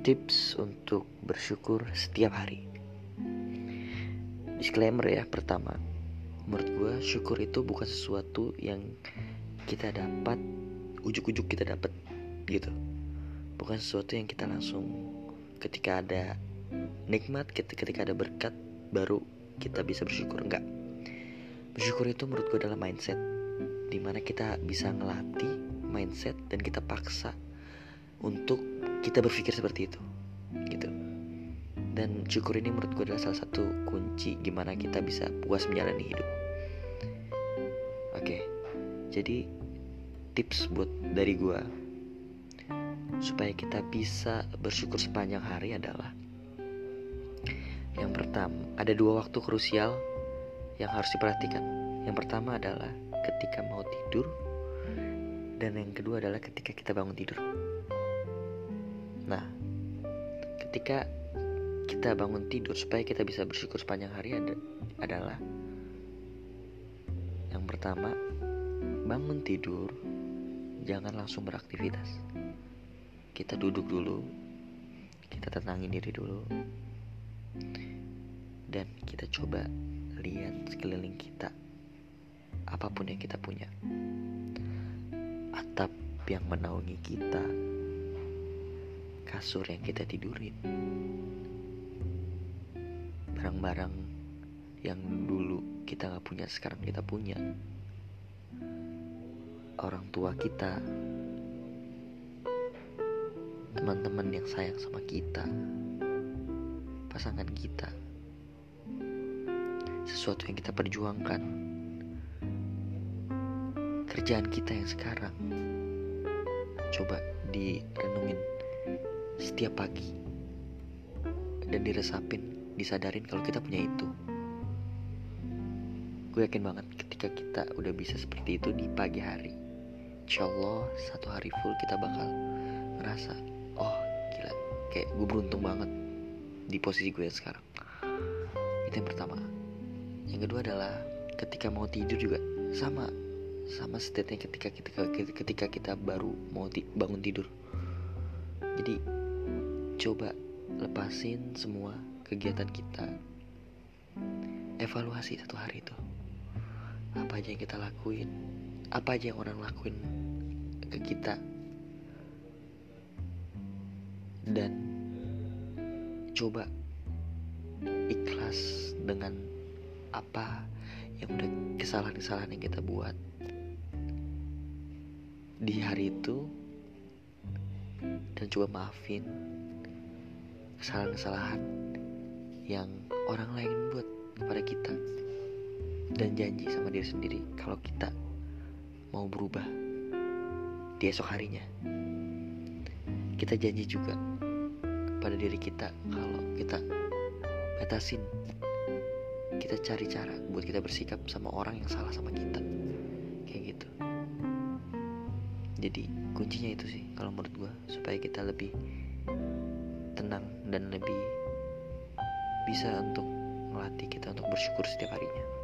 tips untuk bersyukur setiap hari. Disclaimer ya pertama, menurut gue syukur itu bukan sesuatu yang kita dapat ujuk-ujuk kita dapat gitu. Bukan sesuatu yang kita langsung ketika ada nikmat, ketika ada berkat baru kita bisa bersyukur enggak. Bersyukur itu menurut gue adalah mindset di mana kita bisa ngelatih mindset dan kita paksa untuk kita berpikir seperti itu gitu. Dan syukur ini menurut gue adalah salah satu kunci gimana kita bisa puas menjalani hidup. Oke jadi tips buat dari gue supaya kita bisa bersyukur sepanjang hari adalah yang pertama ada dua waktu krusial yang harus diperhatikan. Yang pertama adalah ketika mau tidur dan yang kedua adalah ketika kita bangun tidur ketika kita bangun tidur supaya kita bisa bersyukur sepanjang hari ada, adalah yang pertama, bangun tidur jangan langsung beraktivitas. Kita duduk dulu, kita tenangin diri dulu. Dan kita coba lihat sekeliling kita. Apa pun yang kita punya. Atap yang menaungi kita, kasur yang kita tidurin. Barang-barang yang dulu kita gak punya sekarang kita punya. Orang tua kita teman-teman yang sayang sama kita pasangan kita. Sesuatu yang kita perjuangkan. Kerjaan kita yang sekarang coba direnungin setiap pagi. Dan diresapin disadarin kalau kita punya itu. Gue yakin banget ketika kita udah bisa seperti itu di pagi hari insya Allah satu hari full kita bakal ngerasa oh gila. Kayak gue beruntung banget di posisi gue sekarang. Itu yang pertama. Yang kedua adalah ketika mau tidur juga sama sama state ketika kita ketika kita baru mau bangun tidur. Jadi coba lepasin semua kegiatan kita. Evaluasi satu hari itu. Apa aja yang kita lakuin? Apa aja yang orang lakuin ke kita? Dan coba ikhlas dengan apa yang udah kesalahan-kesalahan yang kita buat. Di hari itu dan coba maafin kesalahan-kesalahan yang orang lain buat kepada kita. Dan janji sama diri sendiri kalau kita mau berubah di esok harinya. Kita janji juga pada diri kita kalau kita batasin. Kita cari cara buat kita bersikap sama orang yang salah sama kita. Kayak gitu. Jadi kuncinya itu sih kalau menurut gue supaya kita lebih tenang dan lebih bisa untuk melatih kita untuk bersyukur setiap harinya.